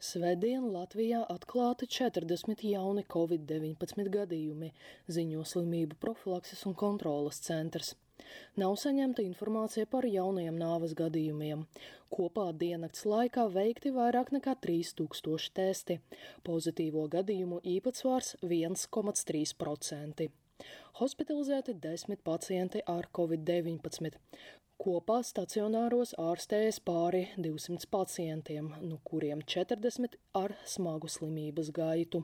Svētdien Latvijā atklāti 40 jauni covid-19 gadījumi, ziņo slimību profilakses un kontrolas centrs. Nav saņemta informācija par jaunajiem nāves gadījumiem. Kopā diennakts laikā veikti vairāk nekā 3000 testi. Pozitīvo gadījumu īpatsvars 1,3%. Hospitalizēti desmit pacienti ar covid-19. Kopā stacionāros ārstējas pāri 200 pacientiem, no kuriem 40 ar smagu slimības gaitu.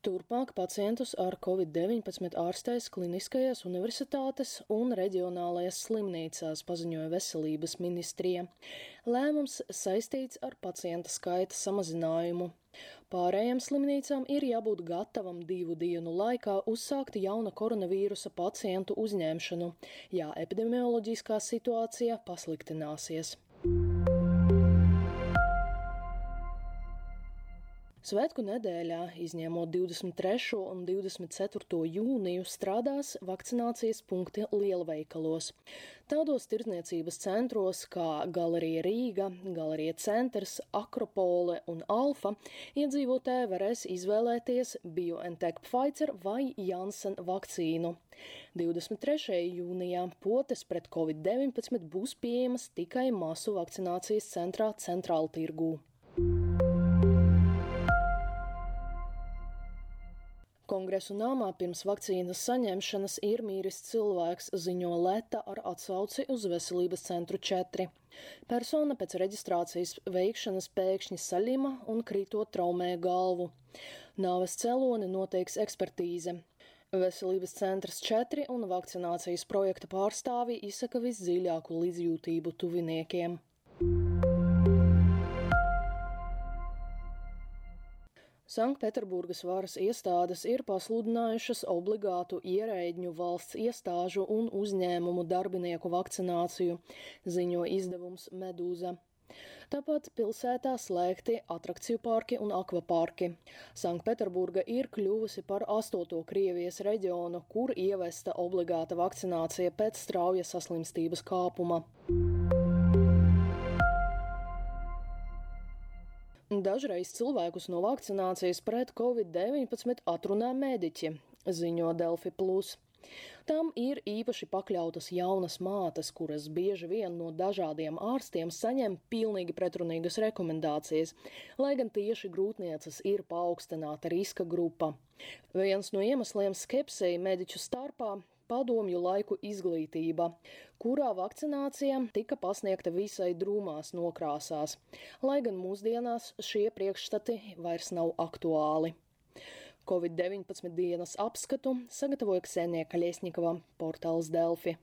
Turpmāk pacientus ar covid-19 ārstēs Kliniskajās universitātes un reģionālajās slimnīcās, paziņoja Veselības ministrija. Lēmums saistīts ar pacienta skaita samazinājumu. Pārējām slimnīcām ir jābūt gatavam divu dienu laikā uzsākt jauna koronavīrusa pacientu uzņemšanu, ja epidemioloģiskā situācija pasliktināsies. Svētku nedēļā, izņemot 23. un 24. jūniju, strādās vakcinācijas punkti lielveikalos. Tādos tirdzniecības centros kā Galerija Rīga, Galerija Centrs, Akropole un Alfa iedzīvotāji varēs izvēlēties BioNTech Pfizer vai Janssen vakcīnu. 23. jūnijā potes pret covid-19 būs pieejamas tikai masu vakcinācijas centrā Centrāla tirgū. Kongresu nāmā pirms vakcīnas saņemšanas ir mīris cilvēks, ziņo Leta ar atsauci uz veselības centru 4. Persona pēc reģistrācijas veikšanas pēkšņi saļima un krītot traumē galvu. Nāves cēloni noteiks ekspertīze. Veselības centrs 4 un vakcinācijas projekta pārstāvji izsaka visdziļāku līdzjūtību tuviniekiem. Sanktpēterburgas varas iestādes ir pasludinājušas obligātu ierēģņu valsts iestāžu un uzņēmumu darbinieku vakcināciju, ziņo izdevums Medūza. Tāpat pilsētā slēgti atrakciju parki un akvaparki. Sanktpēterburga ir kļuvusi par astoto Krievijas reģionu, kur ievesta obligāta vakcinācija pēc strauja saslimstības kāpuma. Dažreiz cilvēkus no vakcinācijas pret covid-19 atrunā mediķi, ziņo Delfi. Plus. Tam ir īpaši pakļautas jaunas mātes, kuras bieži vien no dažādiem ārstiem saņem pilnīgi pretrunīgas rekomendācijas, lai gan tieši grūtnieces ir paaugstināta riska grupa. Viens no iemesliem skepsei mediķu starpā padomju laiku izglītība, kurā vakcinācija tika pasniegta visai drūmās nokrāsās, lai gan mūsdienās šie priekšstati vairs nav aktuāli. Covid-19 dienas apskatu sagatavoja Ksenija Kaļiesņikava portāls Delfi.